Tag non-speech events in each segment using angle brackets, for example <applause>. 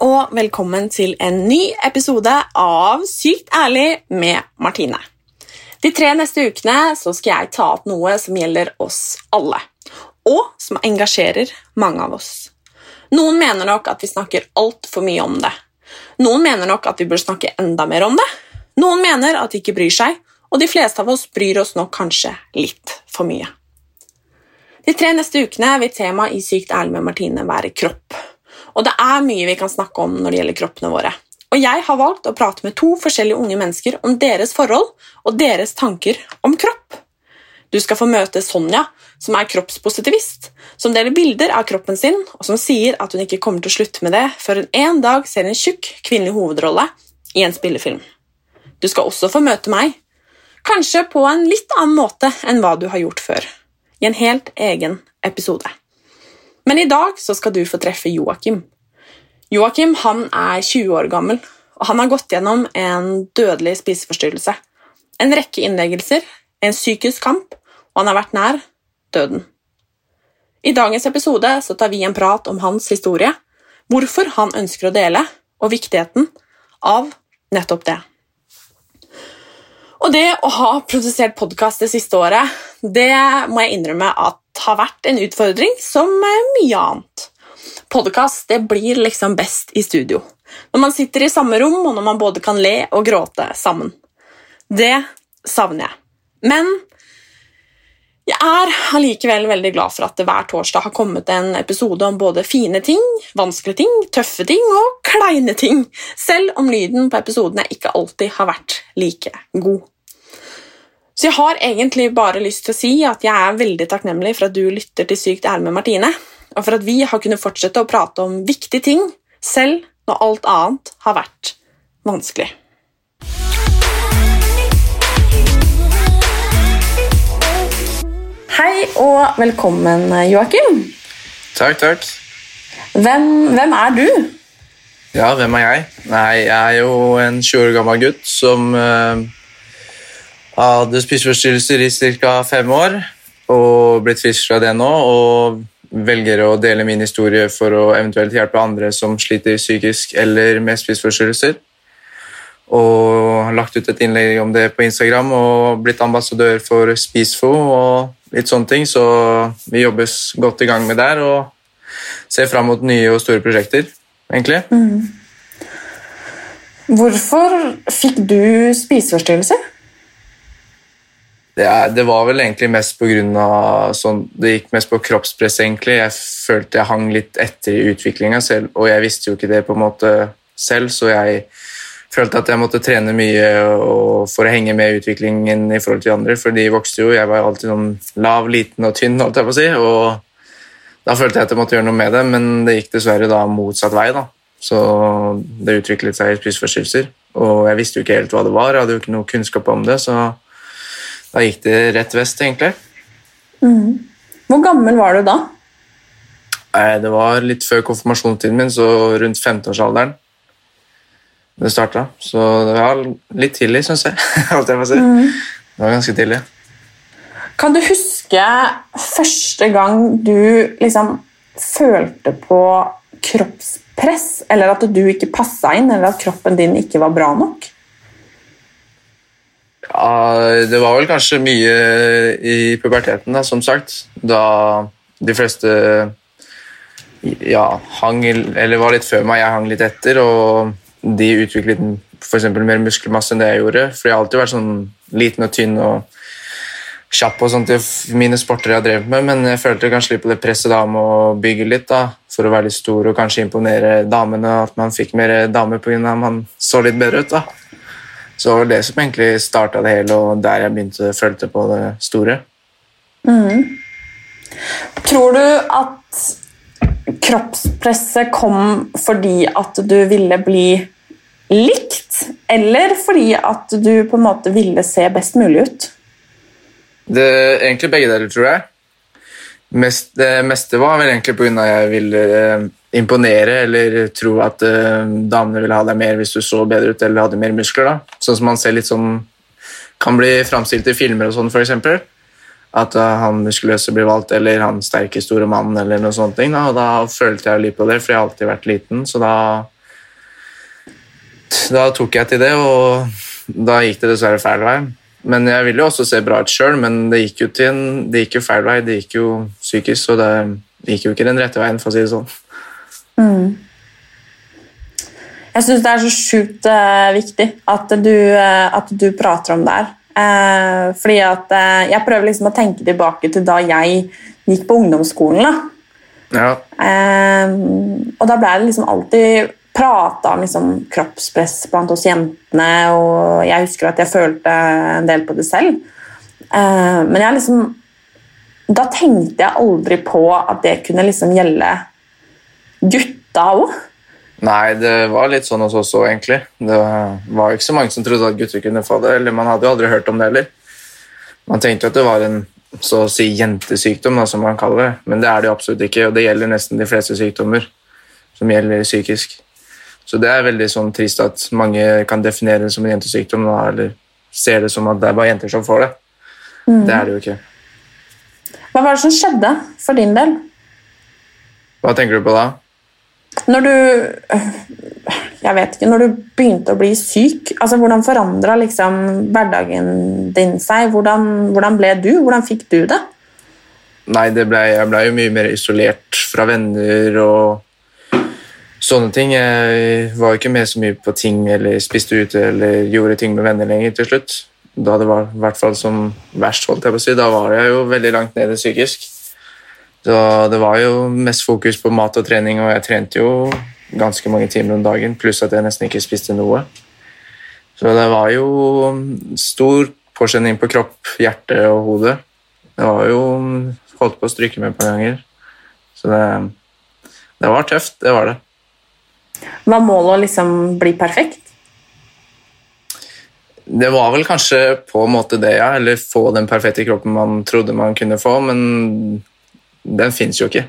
og velkommen til en ny episode av Sykt ærlig med Martine. De tre neste ukene skal jeg ta opp noe som gjelder oss alle, og som engasjerer mange av oss. Noen mener nok at vi snakker altfor mye om det. Noen mener nok at vi bør snakke enda mer om det. Noen mener at de ikke bryr seg, og de fleste av oss bryr oss nok kanskje litt for mye. De tre neste ukene vil temaet i Sykt ærlig med Martine være kropp. Og det er mye vi kan snakke om når det gjelder kroppene våre. Og jeg har valgt å prate med to forskjellige unge mennesker om deres forhold og deres tanker om kropp. Du skal få møte Sonja, som er kroppspositivist, som deler bilder av kroppen sin, og som sier at hun ikke kommer til å slutte med det før hun en dag ser en tjukk kvinnelig hovedrolle i en spillefilm. Du skal også få møte meg, kanskje på en litt annen måte enn hva du har gjort før, i en helt egen episode. Men i dag så skal du få treffe Joakim. Joakim han er 20 år gammel, og han har gått gjennom en dødelig spiseforstyrrelse. En rekke innleggelser, en psykisk kamp, og han har vært nær døden. I dagens episode så tar vi en prat om hans historie, hvorfor han ønsker å dele, og viktigheten av nettopp det. Og det å ha produsert podkast det siste året, det må jeg innrømme at har vært en utfordring som mye annet. Podkast blir liksom best i studio. Når man sitter i samme rom, og når man både kan le og gråte sammen. Det savner jeg. Men jeg er allikevel veldig glad for at det hver torsdag har kommet en episode om både fine ting, vanskelige ting, tøffe ting og kleine ting, selv om lyden på episodene ikke alltid har vært like god. Så jeg har egentlig bare lyst til å si at jeg er veldig takknemlig for at du lytter til Sykt ærlig med Martine, og for at vi har kunnet fortsette å prate om viktige ting, selv når alt annet har vært vanskelig. Hei og velkommen, Joakim. Takk, takk. Hvem, hvem er du? Ja, hvem er jeg? Nei, jeg er jo en 20 år gammel gutt som uh, hadde spiseforstyrrelser i ca. fem år og blitt frisk fra det nå. Og velger å dele min historie for å eventuelt hjelpe andre som sliter psykisk eller med spiseforstyrrelser. Og har lagt ut et innlegg om det på Instagram og blitt ambassadør for Spisfo og litt sånne ting, så vi jobbes godt i gang med der og ser fram mot nye og store prosjekter, egentlig. Hvorfor fikk du spiseforstyrrelser? Det, det var vel egentlig mest på grunn av sånn, Det gikk mest på kroppspress, egentlig. Jeg følte jeg hang litt etter i utviklinga selv, og jeg visste jo ikke det på en måte selv, så jeg følte at jeg måtte trene mye for å henge med utviklingen i forhold til andre, for de vokste jo. Jeg var alltid sånn lav, liten og tynn, holdt jeg på å si, og da følte jeg at jeg måtte gjøre noe med det, men det gikk dessverre da motsatt vei, da. Så det utviklet seg i spiseforstyrrelser, og jeg visste jo ikke helt hva det var, jeg hadde jo ikke noe kunnskap om det, så da gikk det rett vest, egentlig. Hvor gammel var du da? Det var litt før konfirmasjonstiden min, så rundt 15-årsalderen det starta. Så det var litt tidlig, syns jeg. <laughs> si. Det var ganske tidlig. Kan du huske første gang du liksom følte på kroppspress, eller at du ikke passa inn, eller at kroppen din ikke var bra nok? Ja, det var vel kanskje mye i puberteten, da, som sagt. Da de fleste ja, hang Eller var litt før meg, jeg hang litt etter, og de utviklet f.eks. mer muskelmasse enn det jeg gjorde. For jeg har alltid vært sånn liten og tynn og kjapp og sånt i mine sporter jeg har drevet med, men jeg følte kanskje litt på det presset da med å bygge litt da, for å være litt stor og kanskje imponere damene, at man fikk mer damer pga. at man så litt bedre ut. da. Så det var det som egentlig starta det hele, og der jeg begynte å følte på det store. Mm. Tror du at kroppspresset kom fordi at du ville bli likt, eller fordi at du på en måte ville se best mulig ut? Det, egentlig begge deler, tror jeg. Mest, det meste var vel egentlig pga. at jeg ville eh, imponere eller tro at uh, damene ville ha deg mer hvis du så bedre ut eller hadde mer muskler. da. Sånn som man ser litt sånn kan bli framstilt i filmer og sånn, f.eks. At uh, han muskuløse blir valgt, eller han sterke, store mannen, eller noe sånt. Da. Og da følte jeg litt på det, for jeg har alltid vært liten, så da Da tok jeg til det, og da gikk det dessverre feil vei. Men jeg ville jo også se bra ut sjøl, men det gikk jo til en, det gikk jo feil vei. Det gikk jo psykisk, så det gikk jo ikke den rette veien, for å si det sånn. Mm. Jeg syns det er så sjukt uh, viktig at du, uh, at du, prater om det her. Uh, fordi at jeg prøver liksom å tenke tilbake til da jeg gikk på ungdomsskolen. Da. Ja. og da ble det liksom alltid prata om liksom kroppspress blant oss jentene, og jeg husker at jeg følte en del på det selv. men jeg liksom Da tenkte jeg aldri på at det kunne liksom gjelde gutta òg? Nei, det var litt sånn hos oss òg, egentlig. Det var ikke så mange som trodde at gutter kunne få det. eller Man hadde jo aldri hørt om det heller. Man tenkte jo at det var en så å si jentesykdom, da, som man kaller det. Men det er det jo absolutt ikke, og det gjelder nesten de fleste sykdommer som gjelder psykisk. Så det er veldig sånn trist at mange kan definere det som en jentesykdom, da, eller ser det som at det er bare jenter som får det. Mm. Det er det jo ikke. Hva var det som skjedde for din del? Hva tenker du på da? Når du Jeg vet ikke Når du begynte å bli syk, altså hvordan forandra liksom hverdagen din seg? Hvordan, hvordan, ble du? Hvordan fikk du det? Nei, det ble, jeg ble jo mye mer isolert fra venner og sånne ting. Jeg var ikke med så mye på ting eller spiste ute eller gjorde ting med venner lenger til slutt. Da det var i hvert fall som verst, holdt jeg på å si. Da var jeg jo veldig langt nede psykisk. Så det var jo mest fokus på mat og trening, og jeg trente jo ganske mange timer om dagen, pluss at jeg nesten ikke spiste noe. Så det var jo stor påkjenning på kropp, hjerte og hode. Det var jo Holdt på å stryke med et par ganger. Så det, det var tøft, det var det. Var målet å liksom bli perfekt? Det var vel kanskje på en måte det, ja. Eller få den perfekte kroppen man trodde man kunne få, men den fins jo ikke.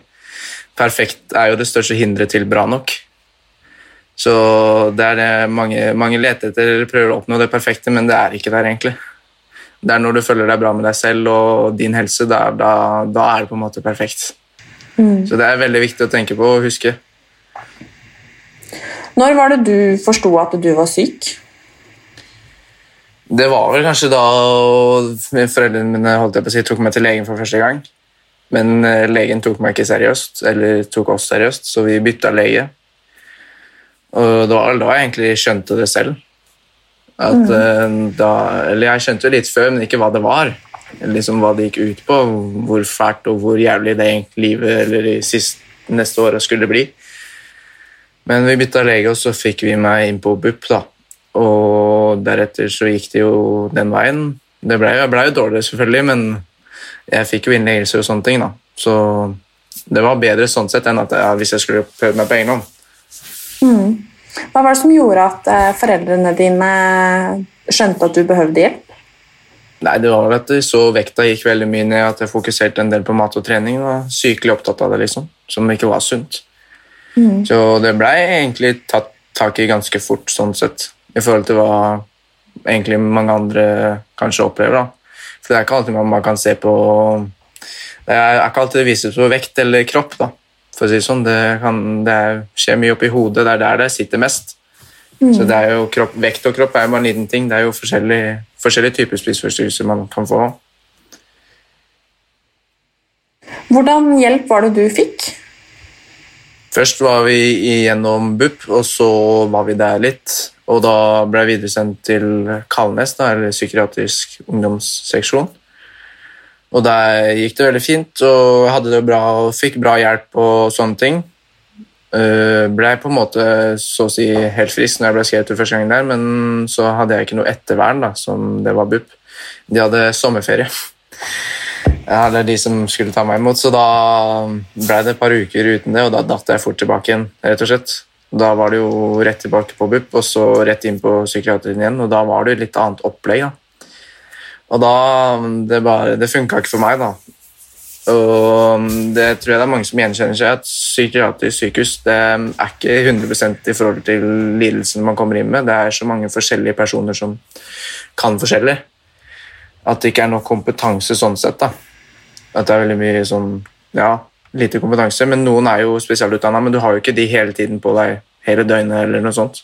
Perfekt er jo det største hinderet til bra nok. Så det er det mange, mange leter etter eller prøver å oppnå det perfekte, men det er ikke der, egentlig. Det er når du føler deg bra med deg selv og din helse, da, da, da er det på en måte perfekt. Mm. Så det er veldig viktig å tenke på og huske. Når var det du forsto at du var syk? Det var vel kanskje da foreldrene mine holdt jeg på å si, tok meg til legen for første gang. Men eh, legen tok meg ikke seriøst, eller tok oss seriøst, så vi bytta lege. Og det var da jeg egentlig skjønte det selv. At, mm. Eh, da, eller jeg skjønte jo litt før, men ikke hva det var. Liksom Hva det gikk ut på, hvor fælt og hvor jævlig det egentlig livet eller de siste, neste året skulle bli. Men vi bytta lege, og så fikk vi meg inn på BUP. da. Og deretter så gikk det jo den veien. Det ble, jeg ble jo dårligere, selvfølgelig, men jeg fikk jo innleggelser og sånne ting. da. Så det var bedre sånn sett enn at, ja, hvis jeg skulle prøvd meg på egen hånd. Mm. Hva var det som gjorde at eh, foreldrene dine skjønte at du behøvde hjelp? Nei, Det var vel at de så vekta gikk veldig mye ned, at jeg fokuserte en del på mat og trening. og var Sykelig opptatt av det, liksom, som ikke var sunt. Mm. Så det blei egentlig tatt tak i ganske fort, sånn sett, i forhold til hva egentlig mange andre kanskje opplever. da. Det er ikke alltid man, man kan se på Det er ikke alltid det vises på vekt eller kropp. da, for å si sånn. Det, kan, det skjer mye oppi hodet. Det er der det sitter mest. Mm. Så det er jo kropp, Vekt og kropp er jo bare en liten ting. Det er jo forskjellige forskjellige typer spiseforstyrrelser man kan få. Hvordan hjelp var det du fikk? Først var vi igjennom BUP, og så var vi der litt. Og da ble jeg videresendt til Kalnes, da, eller psykiatrisk ungdomsseksjon. Og der gikk det veldig fint, og hadde det bra og fikk bra hjelp og sånne ting. Uh, ble på en måte så å si helt frisk når jeg ble skrevet ut første gang der, men så hadde jeg ikke noe ettervern, da, som det var BUP. De hadde sommerferie. Ja, det er de som skulle ta meg imot, så da ble det et par uker uten det, og da datt jeg fort tilbake igjen, rett og slett. Da var det jo rett tilbake på BUP, og så rett inn på psykiatrien igjen, og da var det jo litt annet opplegg. da. Og da Det, bare, det funka ikke for meg, da. Og det tror jeg det er mange som gjenkjenner seg at psykiatrisk sykehus det er ikke 100% i forhold til lidelsen man kommer inn med. Det er så mange forskjellige personer som kan forskjellig. At det ikke er nok kompetanse sånn sett. da. At det er veldig mye sånn Ja, lite kompetanse, men noen er jo spesialutdanna, men du har jo ikke de hele tiden på deg hele døgnet eller noe sånt.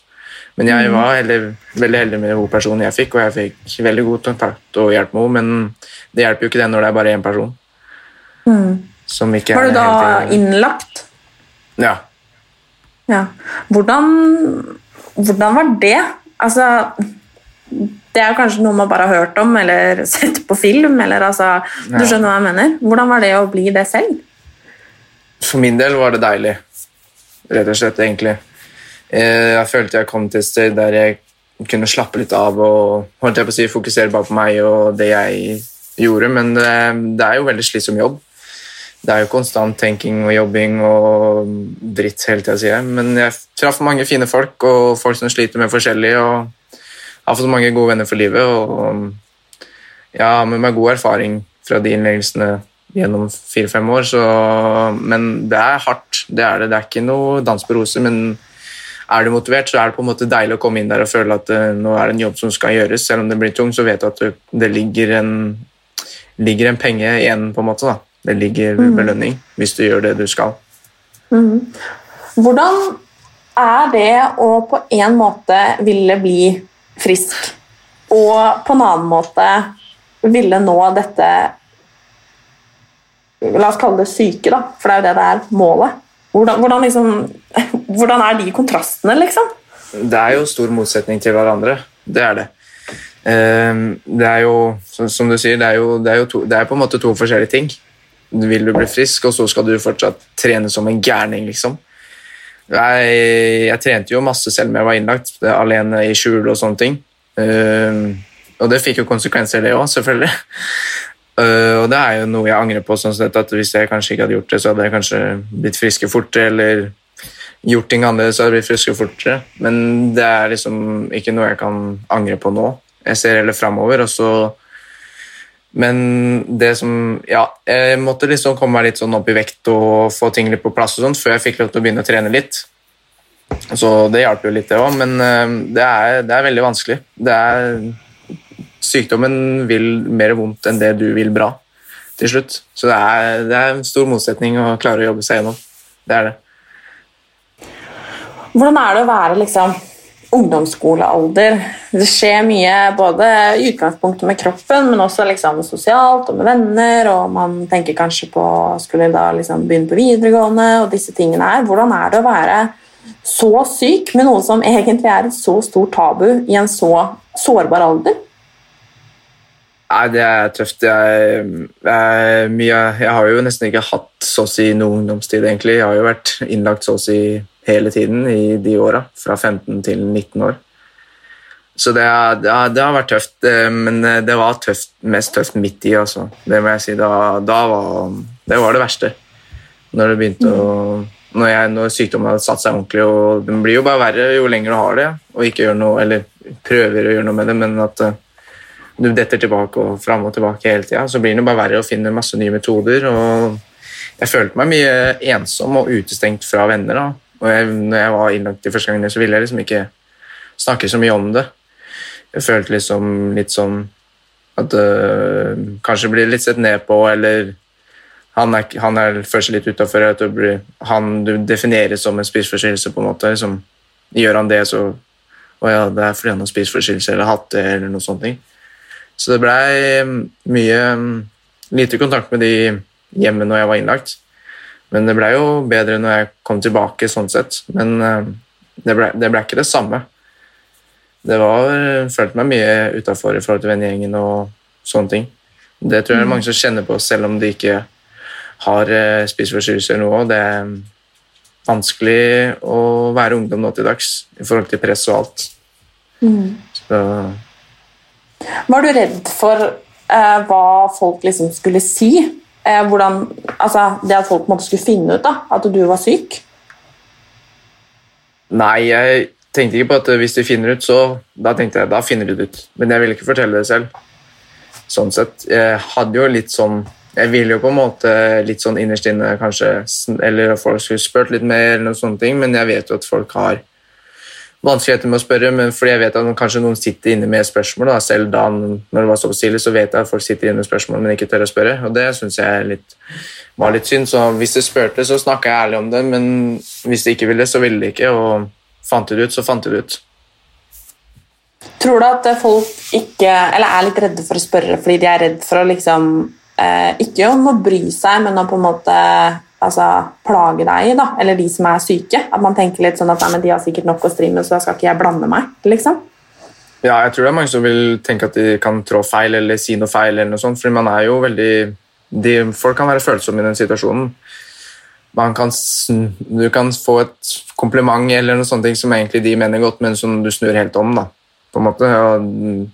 Men jeg var heller, veldig heldig med hun personen jeg fikk, og jeg fikk veldig god kontakt og hjelp med henne, men det hjelper jo ikke det når det er bare én person. Mm. Som ikke Var du da innlagt? Ja. Ja. Hvordan, hvordan var det? Altså, det er kanskje noe man bare har hørt om eller <laughs> sett på film. Eller, altså, du skjønner hva jeg mener. Hvordan var det å bli det selv? For min del var det deilig, rett og slett, egentlig. Eh, Jeg følte jeg kom til et sted der jeg kunne slappe litt av og holdt jeg på å si, fokusere bare på meg og det jeg gjorde, men det, det er jo veldig slitsom jobb. Det er jo konstant tenking og jobbing og dritt hele tida, sier jeg. Men jeg traff mange fine folk og folk som sliter med forskjellig, og har fått mange gode venner for livet. og jeg har med meg god erfaring fra de innleggelsene gjennom fire-fem år, så, men det er hardt. Det er det. Det er ikke noe dans på roser, men er du motivert, så er det på en måte deilig å komme inn der og føle at eh, nå er det en jobb som skal gjøres. Selv om det blir tungt, så vet du at du, det ligger en, ligger en penge igjen, på en måte. da. Det ligger belønning hvis du gjør det du skal. Hvordan er det å på en måte ville bli frisk, og på en annen måte ville nå dette La oss kalle det syke, da, for det er jo det det er målet. Hvordan, hvordan, liksom, <laughs> hvordan er de kontrastene, liksom? Det er jo stor motsetning til hverandre. Det er det. Ehm, Det er jo, som du sier, det er jo, det er jo to, det er på en måte to forskjellige ting. Vil du bli frisk, og så skal du fortsatt trene som en gærning, liksom. Jeg, jeg trente jo masse selv om jeg var innlagt, alene i skjul og sånne ting. Ehm, og det fikk jo konsekvenser, det òg, selvfølgelig. Uh, <laughs> og det er jo noe jeg angrer på. sånn sett at Hvis jeg kanskje ikke hadde gjort det, så hadde jeg kanskje blitt friske fortere, eller gjort ting annerledes, hadde jeg blitt friske fortere. Men det er liksom ikke noe jeg kan angre på nå. Jeg ser heller framover, og så Men det som Ja, jeg måtte liksom komme meg litt sånn opp i vekt og få ting litt på plass og sånt, før jeg fikk lov til å begynne å trene litt. Så det hjalp jo litt, det òg, men uh, det er, det er veldig vanskelig. Det er sykdommen vil mer vondt enn det du vil bra til slutt. Så det er, det er en stor motsetning å klare å jobbe seg gjennom. Det er det. Hvordan er det å være liksom, ungdomsskolealder? Det skjer mye både i utgangspunktet med kroppen, men også liksom, sosialt og med venner. og Man tenker kanskje på skulle da liksom begynne på videregående og disse tingene her. Hvordan er det å være så syk med noe som egentlig er et så stort tabu i en så sårbar alder? Nei, det er tøft. Jeg, jeg, jeg har jo nesten ikke hatt så å si noen ungdomstid, egentlig. Jeg har jo vært innlagt så å si hele tiden i de åra, fra 15 til 19 år. Så det, det, det har vært tøft, eh, men det var tøft, mest tøft midt i, altså. Det må jeg si. Da, da var, det var det verste. Når det begynte å når, jeg, når sykdommen hadde satt seg ordentlig, og den blir jo bare verre jo lenger du har det, og ikke gjør noe, eller prøver å gjøre noe med det, men at uh, du detter tilbake og fram og tilbake hele tida, så blir det bare verre å finne masse nye metoder. og Jeg følte meg mye ensom og utestengt fra venner. da. Og jeg, når jeg var innlagt de første gangene, så ville jeg liksom ikke snakke så mye om det. Jeg følte liksom litt sånn at øh, kanskje blir litt sett ned på, eller han er, han er føler seg litt utafor. Han du defineres som en spiseforstyrrelse, på en måte. Liksom, gjør han det, så Å ja, det er fordi han har spiseforstyrrelse eller hatt det, eller noe sånt. Så det blei mye lite kontakt med de hjemme når jeg var innlagt. Men det blei jo bedre når jeg kom tilbake, sånn sett. Men eh, det blei ble ikke det samme. Det var følte meg mye utafor i forhold til vennegjengen og sånne ting. Det tror jeg det er mange som kjenner på, selv om de ikke har spiseforstyrrelser eller noe. Det er vanskelig å være ungdom nå til dags i forhold til press og alt. Så Var du redd for eh, hva folk liksom skulle si? Eh, hvordan, altså, det at folk måte skulle finne ut da, at du var syk? Nei, jeg tenkte ikke på at hvis de finner ut, så da tenkte jeg da finner de det ut. Men jeg ville ikke fortelle det selv. Sånn sett. Jeg hadde jo litt sånn Jeg ville jo på en måte litt sånn innerst inne kanskje Eller folk skulle spurt litt mer, eller noen sånne ting, men jeg vet jo at folk har vanskeligheter med å spørre, men fordi jeg vet at kanskje noen sitter inne med spørsmål, da, selv da når det var så stille, så vet jeg at folk sitter inne med spørsmål, men ikke tør å spørre, og det syns jeg litt, var litt synd. Så hvis de spurte, så snakka jeg ærlig om det, men hvis de ikke ville, så ville de ikke, og fant de det ut, så fant de det ut. Tror du at folk ikke, eller er litt redde for å spørre fordi de er redd for å liksom eh, Ikke om å bry seg, men å på en måte altså, plage deg, da, eller de som er syke? At man tenker litt sånn at nei, de har sikkert nok å stri med, så da skal ikke jeg blande meg? liksom? Ja, jeg tror det er mange som vil tenke at de kan trå feil eller si noe feil, eller noe sånt, fordi man er jo veldig de, Folk kan være følsomme i den situasjonen. Man kan, du kan få et kompliment eller noe sånt som egentlig de mener godt, men som du snur helt om. da, på en måte. Og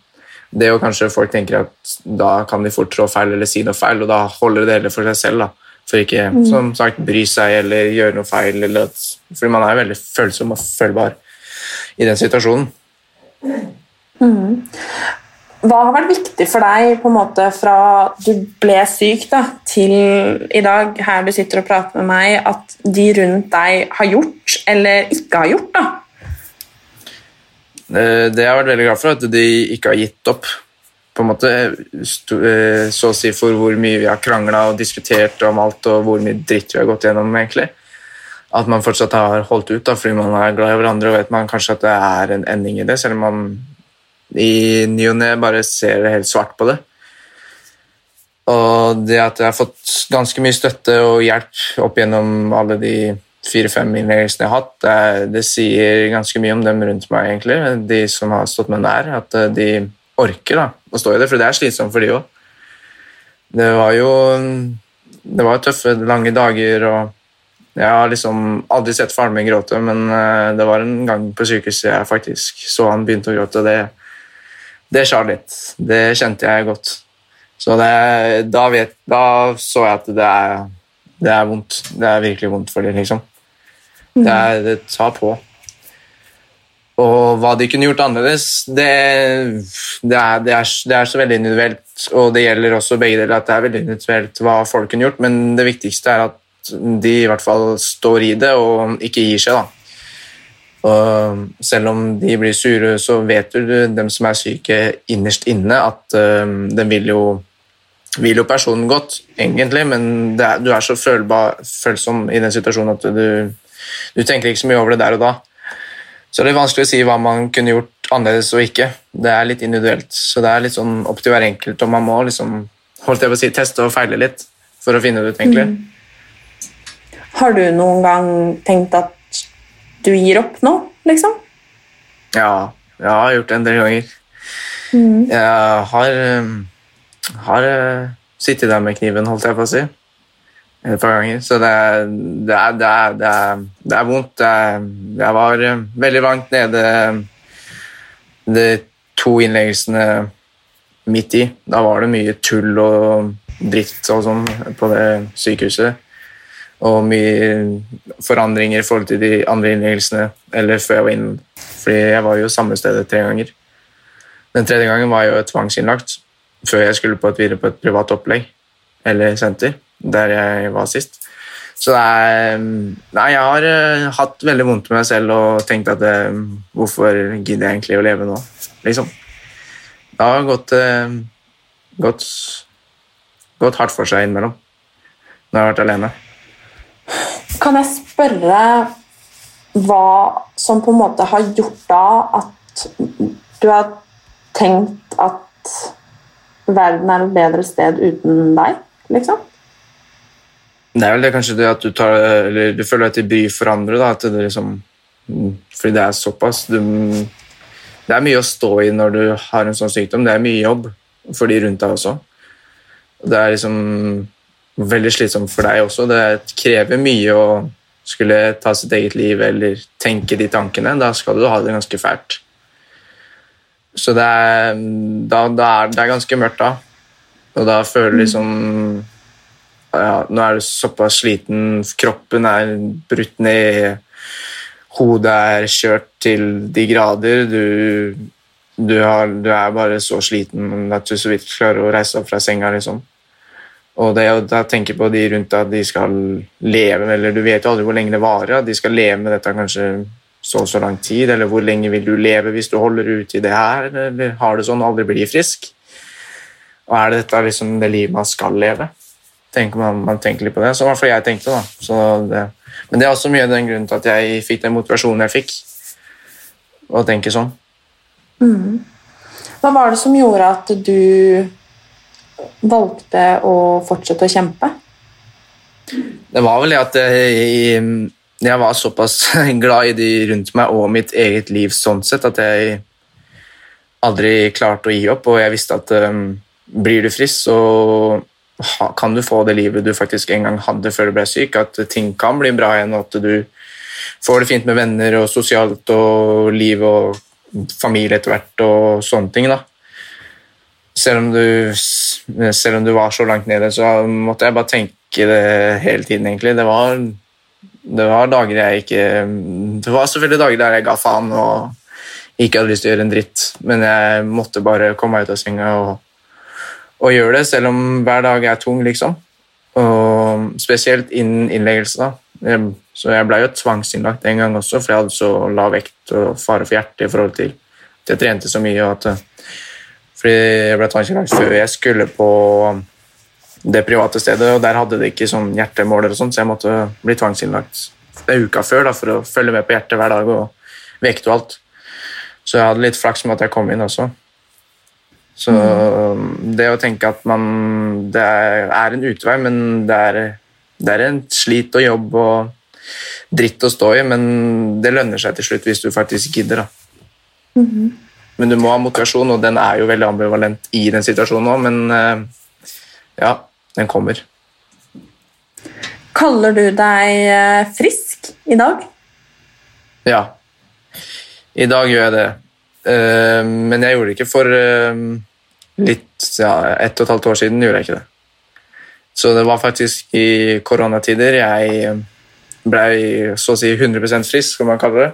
det jo kanskje folk tenker at da kan de fort trå feil eller si noe feil, og da holder det hele for seg selv. da, For ikke som sagt, bry seg eller gjøre noe feil. Eller at, fordi man er veldig følsom og følbar i den situasjonen. Hva har vært viktig for deg på en måte fra du ble syk da, til i dag, her du sitter og prater med meg, at de rundt deg har gjort eller ikke har gjort? da? Eh, Det jeg har vært veldig glad for, at de ikke har gitt opp. På en måte, eh, Så å si for hvor mye vi har krangla og diskutert om alt, og hvor mye dritt vi har gått gjennom. egentlig. At man fortsatt har holdt ut da, fordi man er glad i hverandre og vet man kanskje at det er en ending i det, selv om man i ny og ne bare ser det helt svart på det. Og det at jeg har fått ganske mye støtte og hjelp opp gjennom alle de fire-fem innleggelsene jeg har hatt, det, det sier ganske mye om dem rundt meg, egentlig. De som har stått meg nær. At eh, de orker da, å stå i det, for det er slitsomt for de òg. Det var jo det var tøffe, lange dager, og jeg har liksom aldri sett faren min gråte, men eh, det var en gang på sykehuset jeg faktisk så han begynte å gråte. Det, det skar litt. Det kjente jeg godt. Så det, da, vet, da så jeg at det er, det er vondt. Det er virkelig vondt for dem, liksom. Det, er, det tar på. Og hva de kunne gjort annerledes, det, det, er, det, er, det er så veldig individuelt. Og det gjelder også begge deler at det er veldig individuelt hva folk kunne gjort, men det viktigste er at de i hvert fall står i det og ikke gir seg. da. Og selv om de blir sure, så vet du dem som er syke innerst inne, at uh, den vil jo, vil jo personen godt, egentlig, men er, du er så følbar, følsom i den situasjonen at du, du tenker ikke så mye over det der og da. Så det er vanskelig å si hva man kunne gjort annerledes og ikke. Det er litt individuelt, så det er litt sånn opp til hver enkelt, og man må liksom holdt jeg på å si, teste og feile litt for å finne det ut, egentlig. Har du noen gang tenkt at du gir opp nå, liksom? Ja, jeg har gjort det en del ganger. Jeg har, eh, har eh, sittet der med kniven, holdt jeg på å si. Et par ganger. Så det det er, det er, det er, er vondt. Jeg var eh, veldig langt nede de to innleggelsene midt i. Da var det mye tull og dritt og sånn på det sykehuset. Og mye forandringer i forhold til de andre innleggelsene eller før jeg var inne. Fordi jeg var jo samme stedet tre ganger. Den tredje gangen var jeg jo tvangsinnlagt før jeg skulle på et videre på et privat opplegg eller senter, der jeg var sist. Så det er Nei, jeg har eh, hatt veldig vondt med meg selv og tenkt at eh, hvorfor gidder jeg egentlig å leve nå, liksom. Det har gått, eh, gått, gått hardt for seg innimellom når jeg har vært alene. Kan jeg spørre hva som på en måte har gjort da at du har tenkt at verden er et bedre sted uten deg, liksom? Det er vel det kanskje det at du tar Eller du føler at til bryr for andre, da. At det liksom Fordi det er såpass du, Det er mye å stå i når du har en sånn sykdom. Det er mye jobb for de rundt deg også. Det er liksom veldig slitsomt for deg også. Det krever mye å skulle ta sitt eget liv eller tenke de tankene. Da skal du ha det ganske fælt. Så det er, da, da er, det er ganske mørkt da. Og da føler du liksom ja, Nå er du såpass sliten, kroppen er brutt ned, hodet er kjørt til de grader. Du, du, har, du er bare så sliten at du så vidt klarer å reise opp fra senga. liksom. Og det å da tenke på de rundt deg, at de skal leve eller Du vet jo aldri hvor lenge det varer. at De skal leve med dette kanskje så og så lang tid, eller hvor lenge vil du leve hvis du holder ut i det her, eller har det sånn aldri blir frisk? Og er det dette liksom det livet man skal leve? Tenker man, man tenker litt på det. Så i hvert fall jeg tenkte, da. Så det, men det er også mye av den grunnen til at jeg fikk den motivasjonen jeg fikk, å tenke sånn. Hva var det som gjorde at du valgte å fortsette å kjempe? Det var vel det at jeg, jeg var såpass <laughs> glad i de rundt meg og mitt eget liv sånn sett at jeg aldri klarte å gi opp, og jeg visste at um, blir du frisk, så kan du få det livet du faktisk en gang hadde før du ble syk, at ting kan bli bra igjen, og at du får det fint med venner og sosialt og liv og familie etter hvert og sånne ting. da. Selv om, du, selv om du var så langt nede, så måtte jeg bare tenke det hele tiden, egentlig. Det var, det var dager jeg ikke Det var selvfølgelig dager der jeg ga faen og ikke hadde lyst til å gjøre en dritt, men jeg måtte bare komme meg ut av senga og, og gjøre det, selv om hver dag er tung, liksom. Og spesielt innen innleggelse. da. Så jeg ble jo tvangsinnlagt en gang også, for jeg hadde så lav vekt og fare for hjertet i forhold til at jeg trente så mye. og at fordi jeg ble tvangsinnlagt før jeg skulle på det private stedet, og der hadde de ikke sånn hjertemåler, og sånt, så jeg måtte bli tvangsinnlagt en uka før da, for å følge med på hjertet hver dag og vekt og alt. Så jeg hadde litt flaks med at jeg kom inn også. Så det å tenke at man Det er, en utvei, men det er, det er en slit og jobb og dritt å stå i, men det lønner seg til slutt hvis du faktisk gidder. da. Men du må ha motivasjon, og den er jo veldig ambivalent i den situasjonen òg, men eh, ja, den kommer. Kaller du deg eh, frisk i dag? Ja. I dag gjør jeg det. Eh, men jeg gjorde det ikke for uh, litt ja, ett og et halvt år siden. gjorde jeg ikke det. Så det var faktisk i koronatider jeg ble så å si 100% frisk, som man kaller det.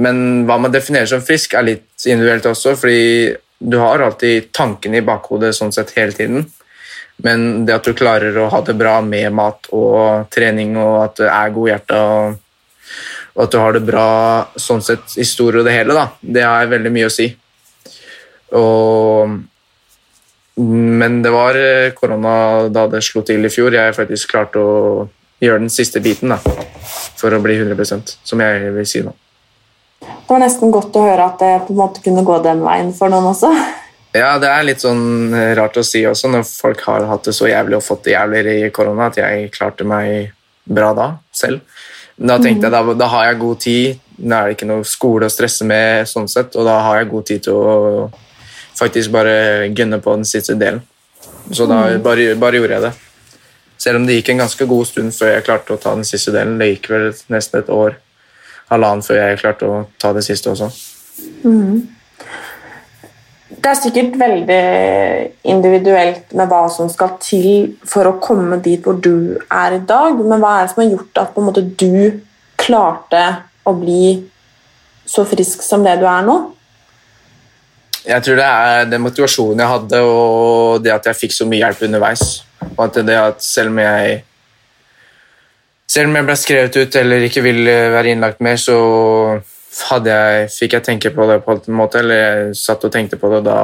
Men hva man definerer som frisk, er litt individuelt også, fordi du har alltid tankene i bakhodet sånn sett hele tiden. Men det at du klarer å ha det bra med mat og trening, og at det er god hjerte, og, og at du har det bra sånn sett i store og det hele, da, det har veldig mye å si. Og, men det var eh, korona da det slo til i fjor. Jeg faktisk klarte å gjøre den siste biten da, for å bli 100% som jeg vil si nå. Det var nesten godt å høre at det på en måte kunne gå den veien for noen også. Ja, det er litt sånn eh, rart å si også, når folk har hatt det så jævlig og fått det jævligere i korona, at jeg klarte meg bra da, selv. Da tenkte jeg, da, da har jeg god tid, da er det ikke noe skole å stresse med, sånn sett, og da har jeg god tid til å faktisk bare gunne på den siste delen. Så da bare, bare gjorde jeg det. Selv om det gikk en ganske god stund før jeg klarte å ta den siste delen. Det gikk vel nesten et år, halvannen, før jeg klarte å ta det siste også. Det er sikkert veldig individuelt med hva som skal til for å komme dit hvor du er i dag, men hva er det som har gjort at måte du klarte å bli så frisk som det du er nå? Jeg tror det er den motivasjonen jeg hadde, og det at jeg fikk så mye hjelp underveis. Og at det at selv om jeg selv om jeg ble skrevet ut eller ikke ville være innlagt mer, så jeg, fikk jeg tenke på det på en måte, eller jeg satt og tenkte på det, og da,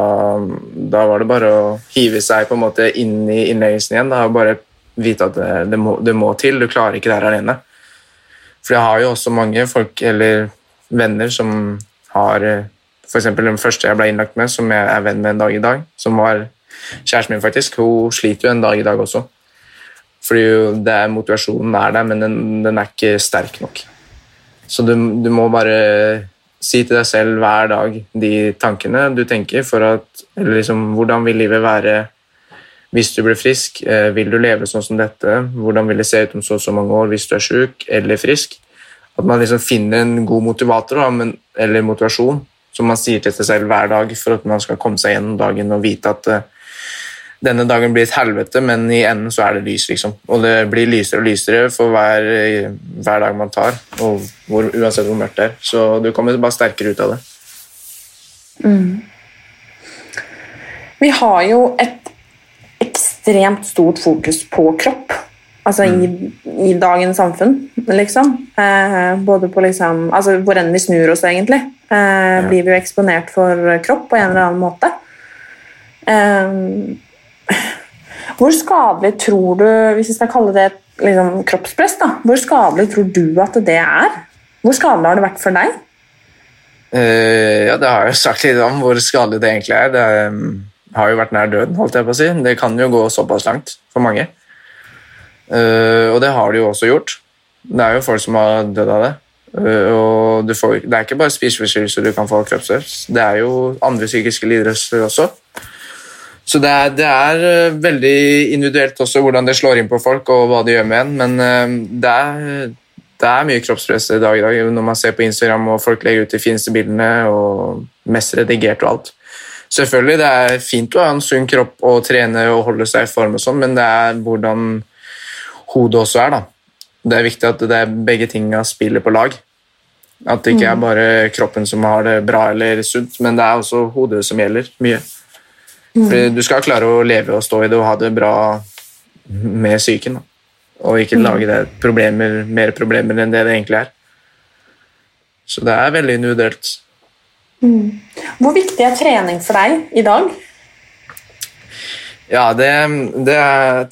da var det bare å hive seg på en måte inn i innleggelsen igjen. Da, og bare vite at det, det, må, det må til, du klarer ikke det her alene. For jeg har jo også mange folk, eller venner, som har F.eks. den første jeg ble innlagt med, som jeg er venn med en dag i dag, som var kjæresten min faktisk, hun sliter jo en dag i dag også. Fordi jo det motivasjonen er der, men den, den er ikke sterk nok. Så du, du må bare si til deg selv hver dag de tankene du tenker for at eller liksom, Hvordan vil livet være hvis du blir frisk? Eh, vil du leve sånn som dette? Hvordan vil det se ut om så og så mange år hvis du er syk eller frisk? At man liksom finner en god motivator da, men, eller motivasjon som man sier til seg selv hver dag for at man skal komme seg gjennom dagen og vite at uh, denne dagen blir et helvete, men i enden så er det lys, liksom. Og det blir lysere og lysere for hver, hver dag man tar, og hvor, uansett hvor mørkt det er. Så du kommer bare sterkere ut av det. Mm. Vi har jo et ekstremt stort fokus på kropp. Altså mm. i, i, dagens samfunn, liksom. Eh, både på liksom Altså hvor enn vi snur oss, egentlig, eh, ja. blir vi jo eksponert for kropp på en eller annen måte. Eh, hvor skadelig tror du, hvis vi skal kalle det liksom, kroppspress, da, hvor skadelig tror du at det er? Hvor skadelig har det vært for deg? Uh, ja, Det har jeg sagt litt om hvor skadelig det egentlig er. Det um, har jo vært nær døden, holdt jeg på å si. Det kan jo gå såpass langt for mange. Uh, og det har det jo også gjort. Det er jo folk som har dødd av det. Uh, og får, det er ikke bare spiseforstyrrelser du kan få kroppspress, det er jo andre psykiske lidelser også. Så det er, det er, eh, veldig individuelt også hvordan det slår inn på folk og hva de gjør med en, men eh, det er, det er mye kroppspress i dag i dag når man ser på Instagram og folk legger ut de fineste bildene og mest redigert og alt. Selvfølgelig, det er fint å ha en sunn kropp og trene og holde seg i form, og sånn, men det er hvordan hodet også er. da. Det er viktig at det er begge tinga spiller på lag. At det ikke er mm. bare kroppen som har det bra eller sunt, men det er også hodet som gjelder mye. Mm. Du skal klare å leve og stå i det og ha det bra med psyken. Og ikke mm. lage det problemer, mer problemer enn det det egentlig er. Så det er veldig individuelt. Mm. Hvor viktig er trening for deg i dag? Ja, det, det,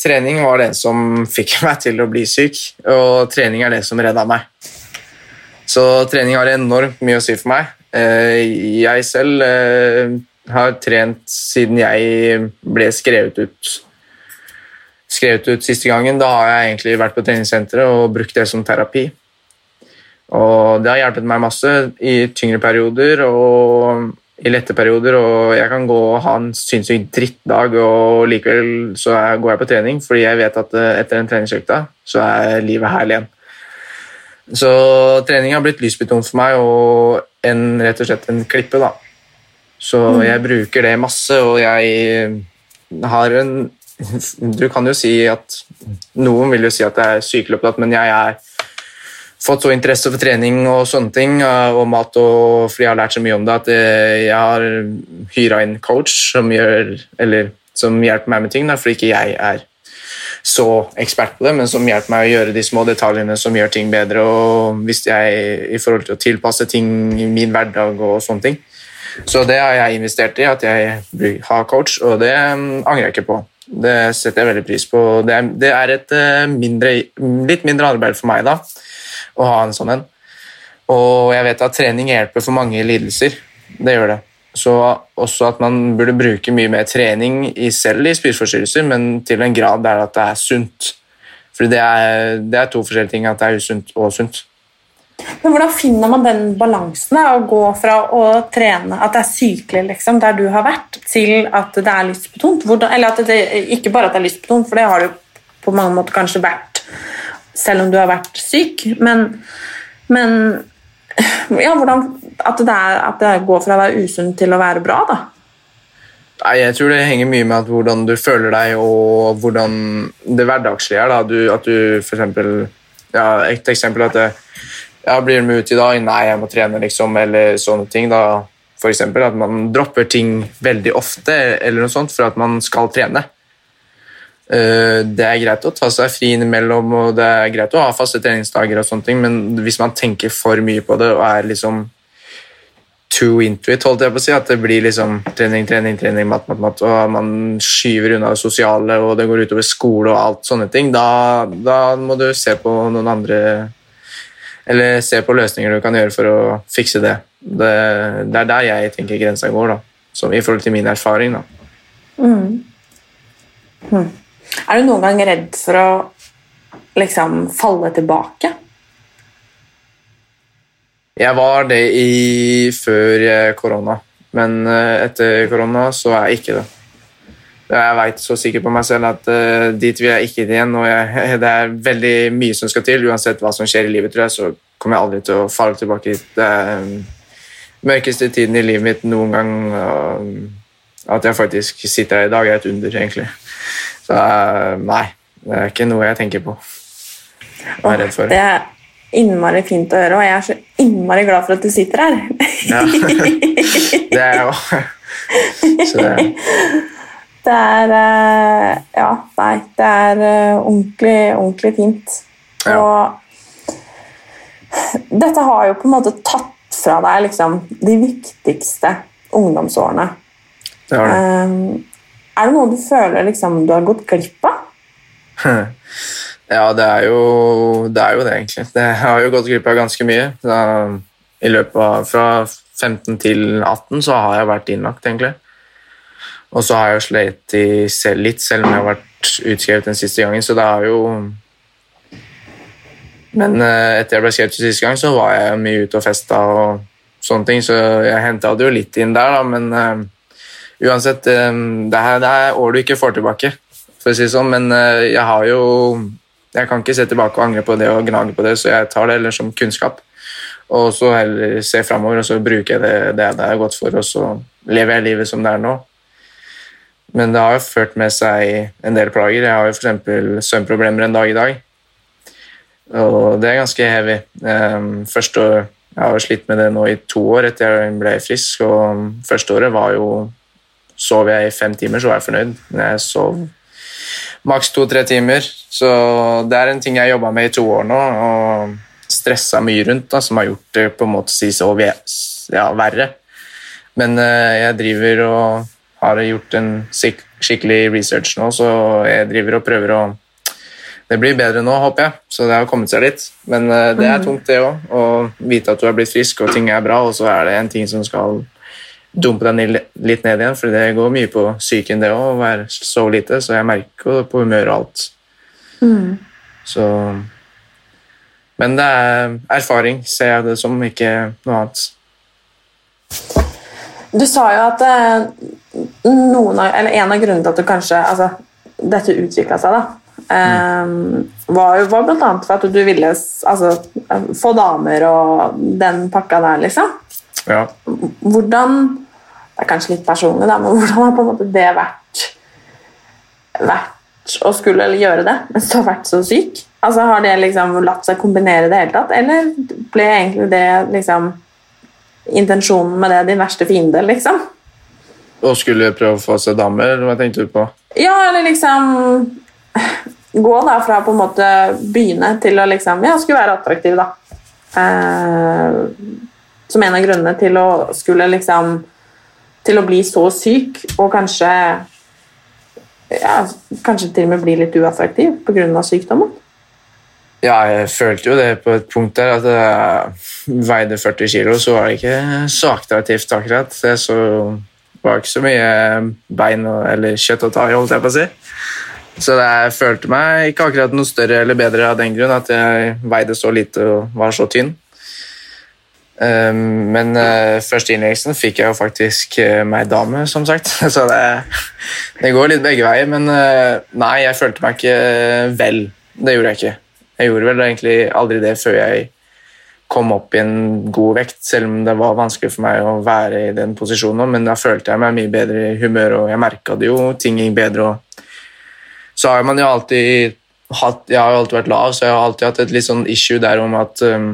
trening var det som fikk <laughs> meg til å bli syk, og trening er det som redda meg. Så trening har enormt mye å si for meg. Eh, jeg selv eh, har trent siden jeg ble skrevet ut skrevet ut siste gangen. Da har jeg egentlig vært på treningssenteret og brukt det som terapi. Og det har hjulpet meg masse i tyngre perioder og i lette perioder. Og jeg kan gå og ha en sinnssykt drittdag, og likevel så går jeg på trening fordi jeg vet at eh, etter den treningsøkta så er livet herlig igjen. Så trening har blitt lysbetont for meg og en, rett og slett en klippe. da. Så jeg bruker det masse, og jeg har en Du kan jo si at Noen vil jo si at jeg er sykelig opptatt, men jeg har fått så interesse for trening og sånne ting, og mat, og, fordi jeg har lært så mye om det, at jeg har hyra inn coach som, gjør, eller, som hjelper meg med ting, fordi ikke jeg er så ekspert på det, men som hjelper meg å gjøre de små detaljene som gjør ting bedre. og hvis jeg I forhold til å tilpasse ting i min hverdag og sånne ting. Så det har jeg investert i, at jeg har coach, og det um, angrer jeg ikke på. Det setter jeg veldig pris på. Det er, det er et uh, mindre, litt mindre arbeid for meg da, å ha en sånn en. Og jeg vet at trening hjelper for mange lidelser. Det gjør det. Så også at man burde bruke mye mer trening i selv i spiseforstyrrelser, men til en grad der at det er sunt. For det det er to forskjellige ting, at det er usunt og sunt. Men hvordan finner man den balansen? Å gå fra å trene at det er sykelig, liksom, der du har vært, til at det er lystbetont? Hvordan, eller at det, ikke bare at det er lystbetont, for det har det på mange måter kanskje vært selv om du har vært syk, men, men ja, hvordan, at, det er, at det går fra å være usunn til å være bra, da? Nei, Jeg tror det henger mye med hvordan du føler deg, og hvordan det hverdagslige er. Da. Du, at du for ja, Et eksempel at det, ja, blir de ute i dag? Nei, jeg må trene, liksom, eller sånne ting. da for eksempel, at man dropper ting veldig ofte eller noe sånt for at man skal trene. Eh, det er greit å ta seg fri innimellom, og det er greit å ha faste treningsdager, og sånne ting, men hvis man tenker for mye på det og er liksom too into it, holdt jeg på å si, at det blir liksom trening, trening, trening, mat, mat, mat, og man skyver unna det sosiale, og det går utover skole og alt sånne ting, da, da må du se på noen andre eller se på løsninger du kan gjøre for å fikse det. Det, det er der jeg tenker grensa går, da. Som, i forhold til min erfaring. da. Mm. Er du noen gang redd for å liksom falle tilbake? Jeg var det i før eh, korona, men eh, etter korona så er jeg ikke det. Jeg veit så sikkert på meg selv at uh, dit vil jeg ikke igjen. og jeg, <laughs> Det er veldig mye som skal til. Uansett hva som skjer i livet, tror jeg, så kommer jeg aldri til å falle tilbake hit. Det er den mørkeste tiden i livet mitt noen gang. og At jeg faktisk sitter her i dag, er et under, egentlig. Så uh, nei, det er ikke noe jeg tenker på. Jeg er redd for. Det er innmari fint å høre, og jeg er så innmari glad for at du sitter her. Ja. <laughs> det er jeg òg. <laughs> Det er eh, Ja, nei, det er eh, ordentlig, ordentlig fint. Ja. Og dette har jo på en måte tatt fra deg liksom de viktigste ungdomsårene. det har det. Um, er det noe du føler liksom du har gått glipp av? <laughs> Ja, det er jo det, er jo det egentlig. Det har jo gått glipp av ganske mye. Da, I løpet av fra 15 til 18 så har jeg vært innlagt, egentlig. Og så har jeg jo slitt selv, litt, selv om jeg har vært utskrevet den siste gangen, så det har jo Men eh, etter jeg ble skrevet siste gang, så var jeg mye ute og festa og sånne ting, så jeg henta det jo litt inn der, da, men eh, uansett eh, det, her, det er år du ikke får tilbake, for å si det sånn, men eh, jeg har jo Jeg kan ikke se tilbake og angre på det og gnage på det, så jeg tar det heller som kunnskap. Og så heller se framover, og så bruker jeg det, det det er godt for, og så lever jeg livet som det er nå. Men det har jo ført med seg en del plager. Jeg har jo f.eks. søvnproblemer en dag i dag. Og det er ganske heavy. Um, første år, Jeg har jo slitt med det nå i to år etter jeg ble frisk. og Første året var jo Sov jeg i fem timer, så var jeg fornøyd. Men jeg sov maks to-tre timer. Så det er en ting jeg har jobba med i to år nå, og stressa mye rundt, da, som har gjort det på en måte si så ja, verre. Men eh, jeg driver og har gjort en skik skikkelig research nå, så jeg driver og prøver å Det blir bedre nå, håper jeg, så det har kommet seg litt. Men uh, det er tungt, det òg, å vite at du er blitt frisk og ting er bra, og så er det en ting som skal dumpe deg ned- litt ned igjen, for det går mye på psyken, det òg, å være så lite, så jeg merker jo på humøret og alt. Så Men det er erfaring, ser jeg det som, ikke noe annet. Du sa jo at eh, noen av, eller en av grunnene til at du kanskje altså, dette utvikla seg, da, mm. var var annet for at du ville altså, få damer og den pakka der, liksom. Ja. Hvordan Det er kanskje litt personlig, da, men hvordan har på en måte det vært vært å skulle gjøre det mens du har vært så syk? Altså, Har det liksom latt seg kombinere i det hele tatt, eller ble egentlig det liksom intensjonen med det din verste fiende, liksom? Og skulle prøve å få seg damer? hva tenkte du på? Ja, eller liksom Gå da fra på en måte begynne til å liksom Ja, skulle være attraktiv, da. Eh, som en av grunnene til å skulle liksom Til å bli så syk og kanskje ja, Kanskje til og med bli litt uattraktiv pga. sykdommen. Ja, jeg følte jo det på et punkt der at jeg veide 40 kilo, så var det ikke så attraktivt akkurat. Det så var ikke så mye bein og, eller kjøtt å ta i, holdt jeg på å si. Så jeg følte meg ikke akkurat noe større eller bedre av den grunn at jeg veide så lite og var så tynn. Um, men uh, første innleggelsen fikk jeg jo faktisk meg dame, som sagt. <laughs> Så det, det går litt begge veier. Men nei, jeg følte meg ikke vel. Det gjorde jeg ikke. Jeg gjorde vel egentlig aldri det før jeg kom opp i en god vekt, selv om det var vanskelig for meg å være i den posisjonen. Men da følte jeg meg mye bedre i humør, og jeg merka det jo. Ting gikk bedre. Og så har man jo alltid hatt Jeg har jo alltid vært lav, så jeg har alltid hatt et litt sånn issue der om at um,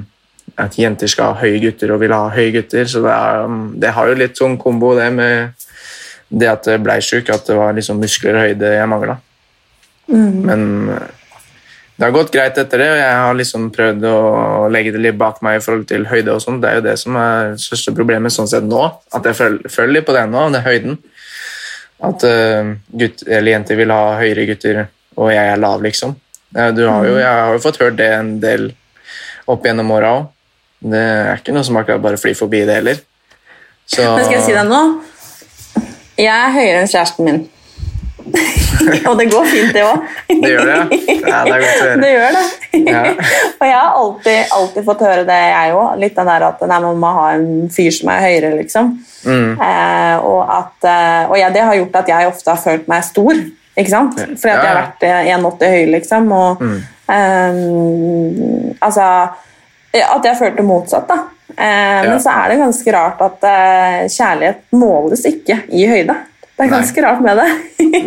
at jenter skal ha høye gutter og vil ha høye gutter. Så det, er, um, det har jo litt sånn kombo, det med det at jeg ble sjuk, at det var liksom muskler og høyde jeg mangla. Men uh, det har gått greit etter det, og jeg har liksom prøvd å legge det litt bak meg i forhold til høyde. og sånt. Det er jo det som er det største problemet sånn sett nå, at jeg føler, litt på det nå, det er høyden. At uh, gutt, eller jenter vil ha høyere gutter, og jeg er lav, liksom. Du har jo, jeg har jo fått hørt det en del opp gjennom åra òg. Det er ikke noe som akkurat bare flyr forbi det heller. Så Men skal jeg si deg nå? Jeg er høyere enn kjæresten min. <laughs> og det går fint, det òg. <laughs> Det gjør det, ja. det er godt å høre. Det gjør det. Ja. <laughs> og jeg har alltid, alltid fått høre det, jeg òg. Litt den der at nei, man må ha en fyr som er høyere, liksom. Mm. Eh, og at, eh, og ja, det har gjort at jeg ofte har følt meg stor. Ikke sant? Fordi at jeg har vært eh, 1,80 høy, liksom. Og Mm. eh, altså At jeg følte motsatt, da. Eh, Men så er det ganske rart at eh, kjærlighet måles ikke i høyde. Det er Nei. ganske rart med det.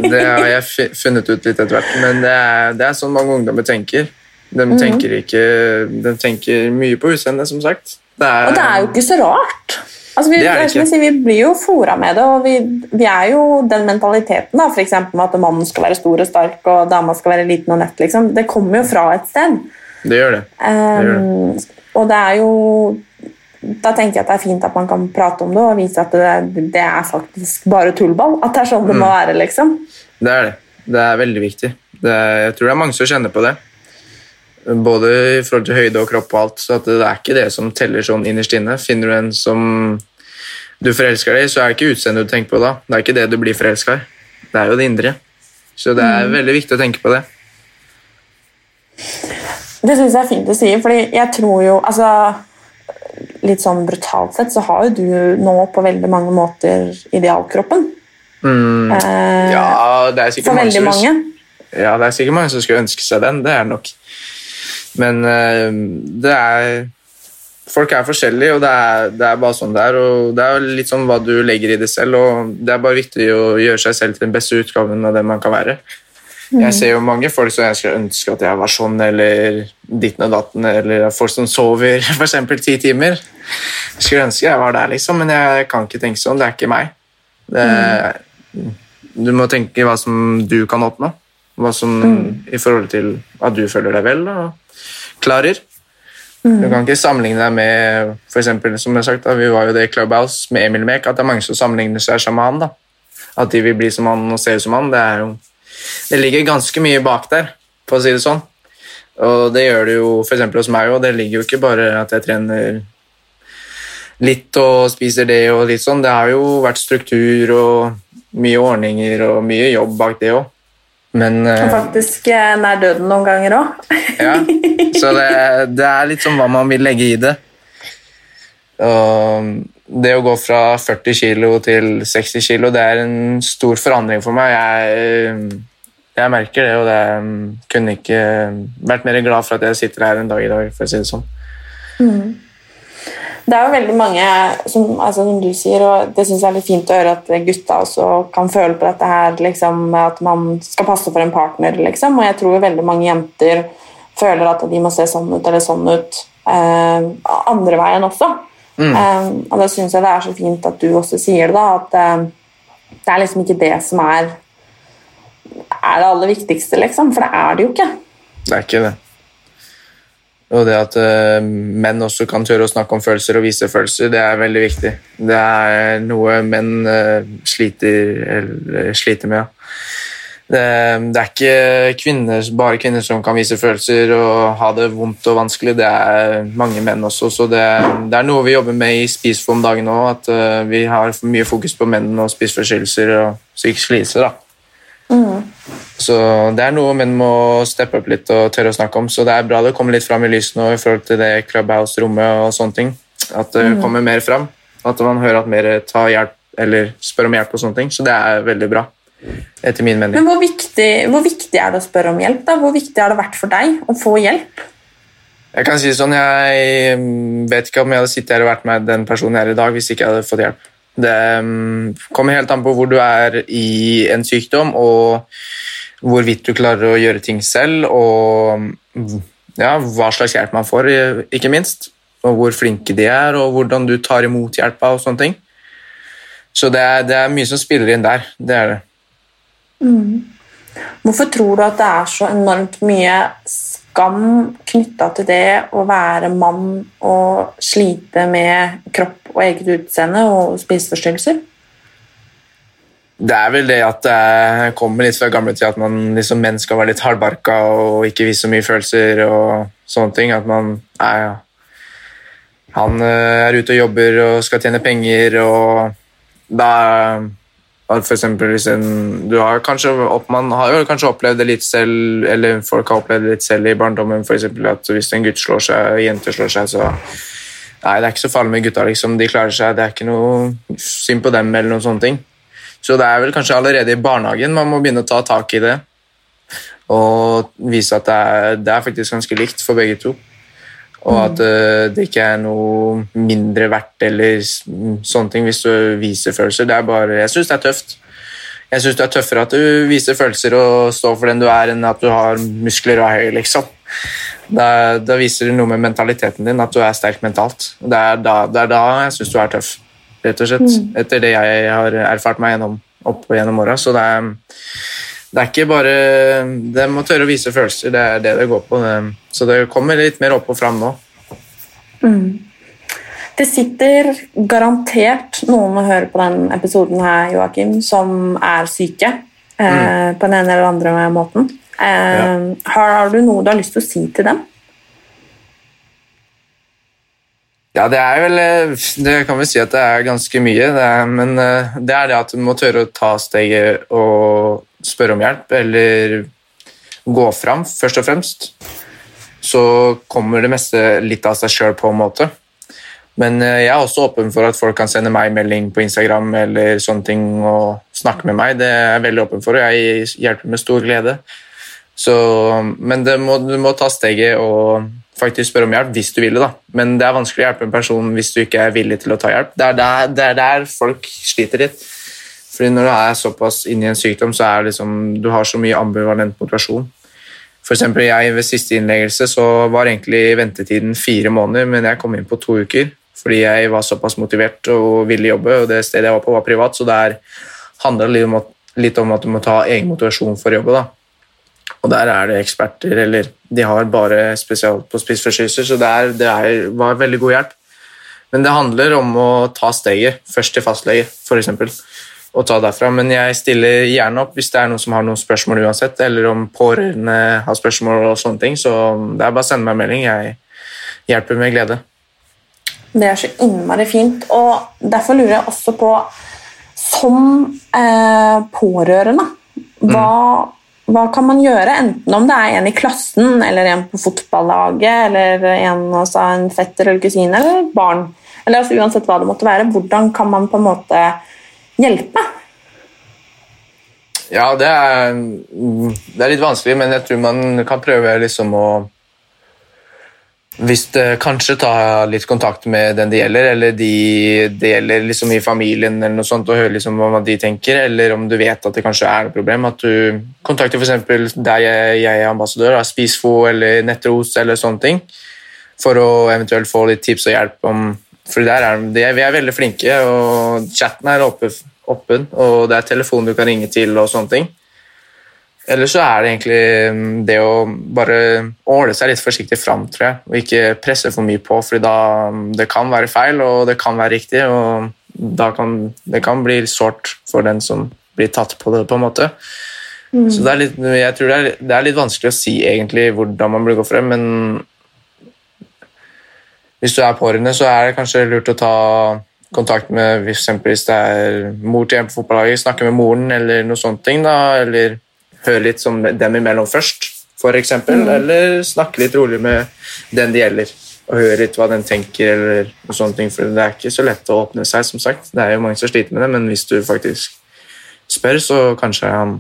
Det har jeg <laughs> funnet ut litt etter hvert, men det er, det er sånn mange ungdommer tenker. De Mhm. tenker ikke De tenker mye på utseendet, som sagt. Det er, Og det er jo ikke så rart. Altså, vi, Det er det det ikke. Si, vi blir jo fora med det, og vi, vi er jo den mentaliteten da, for eksempel med at mannen skal være stor og sterk og dama skal være liten og nett. Liksom. Det kommer jo fra et sted. Det gjør det. Um, og det er jo Da tenker jeg at det er fint at man kan prate om det og vise at det, det er faktisk bare tullball. At det er sånn det må Mm. være, liksom. Det er det. Det er veldig viktig. Det er, jeg tror det er mange som kjenner på det. Både i forhold til høyde og kropp og alt. Så at det er ikke det som teller sånn innerst inne. Finner du en som du forelsker deg i, så er det ikke utseendet du tenker på da. Det er ikke det du blir forelska i. Det er jo det indre. Så det er Mm. veldig viktig å tenke på det. Det syns jeg er fint å si, fordi jeg tror jo altså, Litt sånn brutalt sett så har jo du nå på veldig mange måter idealkroppen. Mm. Eh, Ja, det er sikkert for mange veldig mange. Ja, det er sikkert mange som skulle ønske seg den. Det er nok. Men eh, det er Folk er forskjellige, og det er, det er bare sånn det er. Og det er litt sånn hva du legger i det selv, og det er bare viktig å gjøre seg selv til den beste utgaven av det man kan være. Mm. Jeg ser jo mange folk som jeg skulle ønske at jeg var sånn, eller ditten og datten, eller folk som sover <laughs> eksempel ti timer. Jeg skulle ønske jeg var der, liksom, men jeg kan ikke tenke sånn. Det er ikke meg. Det er, du må tenke hva som du kan oppnå. Hva som I forhold til at du føler deg vel og klarer. Du kan ikke sammenligne deg med for eksempel, som jeg har sagt, da, Vi var jo det i Clubhouse med Emil Mek, at det er mange som sammenligner seg med han. da. At de vil bli som han og se ut som han. Det, er jo, det ligger ganske mye bak der, for å si det sånn. Og det gjør det jo eksempel hos meg òg. Det ligger jo ikke bare at jeg trener litt og spiser det og litt sånn. Det har jo vært struktur og mye ordninger og mye jobb bak det òg. Men Og eh, faktisk eh, nær døden noen ganger òg. <laughs> ja, så det, det er litt sånn hva man vil legge i det. Og det å gå fra 40 kilo til 60 kilo, det er en stor forandring for meg. Jeg, jeg merker det, og det kunne ikke vært mer glad for at jeg sitter her en dag i dag, for å si det sånn. Det er jo veldig mange som, altså, som du sier, og det syns jeg er litt fint å høre at gutta også kan føle på dette her, liksom, at man skal passe for en partner, liksom. Og jeg tror jo veldig mange jenter føler at de må se sånn ut eller sånn ut eh, andre veien også. Eh, og da syns jeg det er så fint at du også sier det, da, at eh, det er liksom ikke det som er er det aller viktigste, liksom. For det er det jo ikke. Det er ikke det. Og det at uh, menn også kan tørre å snakke om følelser og vise følelser, det er veldig viktig. Det er noe menn uh, sliter, eller, sliter med. Ja. Det, det er ikke kvinner, bare kvinner som kan vise følelser og ha det vondt og vanskelig. Det er mange menn også, så det, det er noe vi jobber med i Spis for om dagen òg. At uh, vi har mye fokus på menn og spiseforstyrrelser og psykisk lidelse. Så det er noe menn må steppe opp litt og tørre å snakke om. Så det er bra det kommer litt fram i lyset nå i forhold til det Clubhouse-rommet og sånne ting. At det Mm. kommer mer fram. At man hører at mer tar hjelp eller spør om hjelp og sånne ting. Så det er veldig bra, etter min mening. Men hvor viktig, hvor viktig er det å spørre om hjelp? da? Hvor viktig har det vært for deg å få hjelp? Jeg kan si det sånn, jeg mm, vet ikke om jeg hadde sittet her og vært med den personen jeg er i dag hvis ikke jeg hadde fått hjelp. Det mm, kommer helt an på hvor du er i en sykdom, og hvorvidt du klarer å gjøre ting selv, og mm, ja, hva slags hjelp man får, ikke minst. Og hvor flinke de er, og hvordan du tar imot hjelpa og sånne ting. Så det er, det er mye som spiller inn der. Det er det. Hvorfor tror du at det er så enormt mye skam knytta til det å være mann og slite med kropp og eget utseende og spiseforstyrrelser? Det er vel det at det kommer litt fra gamle tider at man liksom menn skal være litt hardbarka og ikke vise så mye følelser og sånne ting. At man er ja. Han eh, er ute og jobber og skal tjene penger, og da At for eksempel hvis en, du har kanskje, Man har jo kanskje opplevd det litt selv, eller folk har opplevd det litt selv i barndommen, eksempel at hvis en gutt slår seg, og jente slår seg, så Nei, det er ikke så farlig med gutta, liksom. De klarer seg. Det er ikke noe synd på dem eller noen sånne ting. Så det er vel kanskje allerede i barnehagen man må begynne å ta tak i det. Og vise at det er, det er faktisk ganske likt for begge to. Og at uh, det ikke er noe mindre verdt eller sånne ting hvis du viser følelser. Det er bare, jeg syns det er tøft. Jeg syns det er tøffere at du viser følelser og står for den du er, enn at du har muskler og er høy, liksom. Da, da viser det noe med mentaliteten din, at du er sterk mentalt. Det er da, det er da jeg syns du er tøff, rett og slett. Etter det jeg har erfart meg gjennom, opp gjennom åra. Så det er, det er ikke bare Det må tørre å vise følelser, det er det det går på. Så det kommer litt mer opp og fram nå. Det sitter garantert noen og hører på den episoden her, Joakim, som er syke eh, på den ene eller andre måten. Eh, har, har du noe du har lyst til å si til dem? Ja, det er vel eh, Det kan vi si at det er ganske mye, det er, men eh, det er det at du må tørre å ta steget og spørre om hjelp, eller gå fram, først og fremst. Så kommer det meste litt av seg sjøl, på en måte. Men eh, jeg er også åpen for at folk kan sende meg melding på Instagram eller sånne ting og snakke med meg. Det er jeg veldig åpen for, og jeg hjelper med stor glede. Så, men må, du må ta steget og faktisk spørre om hjelp hvis du vil det. da. Men det er vanskelig å hjelpe en person hvis du ikke er villig til å ta hjelp. Det er der, det er der folk sliter litt. Fordi når du er såpass inne i en sykdom, så er liksom, du har så mye ambivalent motivasjon. For eksempel jeg Ved siste innleggelse så var egentlig ventetiden fire måneder, men jeg kom inn på to uker fordi jeg var såpass motivert og ville jobbe, og det stedet jeg var på, var privat, så der handler det litt litt om at du må ta egen motivasjon for å jobbe. da. Og der er det eksperter, eller de har bare spesial på spiseforstyrrelser, så det, er, det er, var veldig god hjelp. Men det handler om å ta steget, først til fastlege, f.eks., og ta derfra. Men jeg stiller gjerne opp hvis det er noen som har noen spørsmål uansett, eller om pårørende har spørsmål og sånne ting, så det er bare å sende meg en melding. Jeg hjelper med glede. Det er så innmari fint. Og derfor lurer jeg også på, som eh, pårørende, hva, hva kan man gjøre? Enten om det er en i klassen, eller en på fotballaget, eller en, altså en fetter eller kusine, eller barn. Eller altså, uansett hva det måtte være. Hvordan kan man på en måte hjelpe? Ja, det er, mm, det er litt vanskelig, men jeg tror man kan prøve liksom å hvis det kanskje ta litt kontakt med den det gjelder, eller de det gjelder liksom i familien, eller noe sånt, og høre liksom hva de tenker, eller om du vet at det kanskje er noe problem, at du kontakter f.eks. der jeg, jeg er ambassadør, Spisfo eller Nettros eller sånne ting, for å eventuelt få litt tips og hjelp om For der er de, vi er veldig flinke, og chatten er åpen, og det er telefon du kan ringe til og sånne ting. Eller så er det egentlig mm, det å bare åle seg litt forsiktig fram, tror jeg, og ikke presse for mye på, for da det kan være feil, og det kan være riktig, og da kan det kan bli sårt for den som blir tatt på det, på en måte. Så det er litt, jeg tror det er, det er litt vanskelig å si egentlig hvordan man bør gå frem, men hvis du er pårørende, så er det kanskje lurt å ta kontakt med hvis, det er mor til en på fotballaget, snakke med moren eller noe sånt da, eller høre litt som dem imellom først, for eksempel, eller snakke litt rolig med den det gjelder, og høre litt hva den tenker, eller noen sånne ting, for det er ikke så lett å åpne seg, som sagt. Det er jo mange som sliter med det, men hvis du faktisk spør, så kanskje han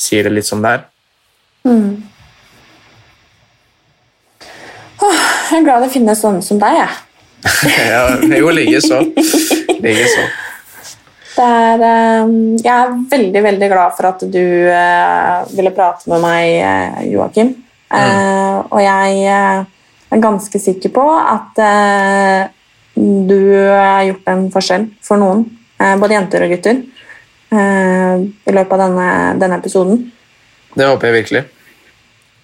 sier det litt som det er. Jeg er glad det finnes sånne som deg. Jeg. <laughs> ja, jo, ligge så. <laughs> Ligge så. Er, eh, jeg er veldig veldig glad for at du eh, ville prate med meg, eh, Joakim. Mm. og jeg er ganske sikker på at du har gjort en forskjell for noen, både jenter og gutter, i løpet av denne, denne episoden. Det håper jeg virkelig.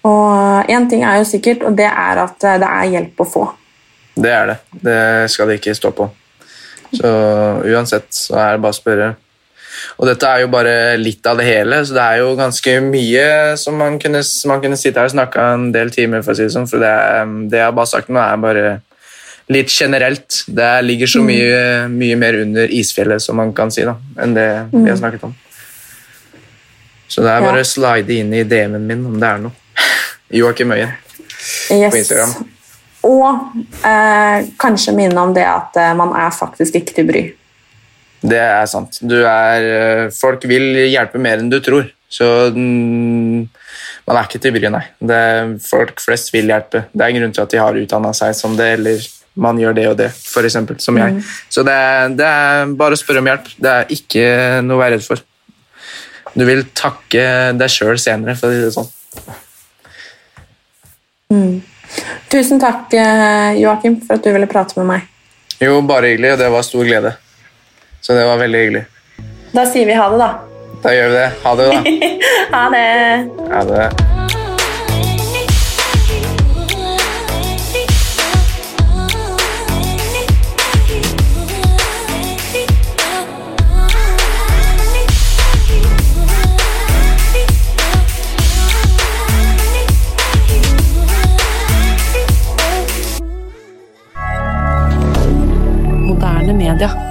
Og én ting er jo sikkert, og det er at det er hjelp å få. Det er det. Det skal det ikke stå på. Så uansett så er det bare å spørre. Og dette er jo bare litt av det hele, så det er jo ganske mye som man kunne, man kunne sitte her og snakke en del timer, for å si det sånn. For det, det jeg har bare sagt nå, er bare litt generelt. Det ligger så mye, mye mer under isfjellet, som man kan si, da, enn det vi har snakket om. Så det er bare å slide inn i DM-en min om det er noe. <laughs> Joakim Øyen Yes. på Instagram. Og eh, kanskje minne om det at eh, man er faktisk ikke til bry. Det er sant. Du er, eh, folk vil hjelpe mer enn du tror. Så mm, man er ikke til bry, nei. Det, folk flest vil hjelpe. Det er en grunn til at de har utdanna seg som det, eller man gjør det og det, eksempel, som jeg. Så det, er- det er bare å spørre om hjelp. Det er ikke noe å være redd for. Du vil takke deg sjøl senere, for å si det sånn. Tusen takk, eh, Joakim, for at du ville prate med meg. Jo, bare hyggelig, og det var stor glede. Så det var veldig hyggelig. Da sier vi ha det, da. Da gjør vi det. Ha det, da. <laughs> Ha det. Ha det. Moderne media.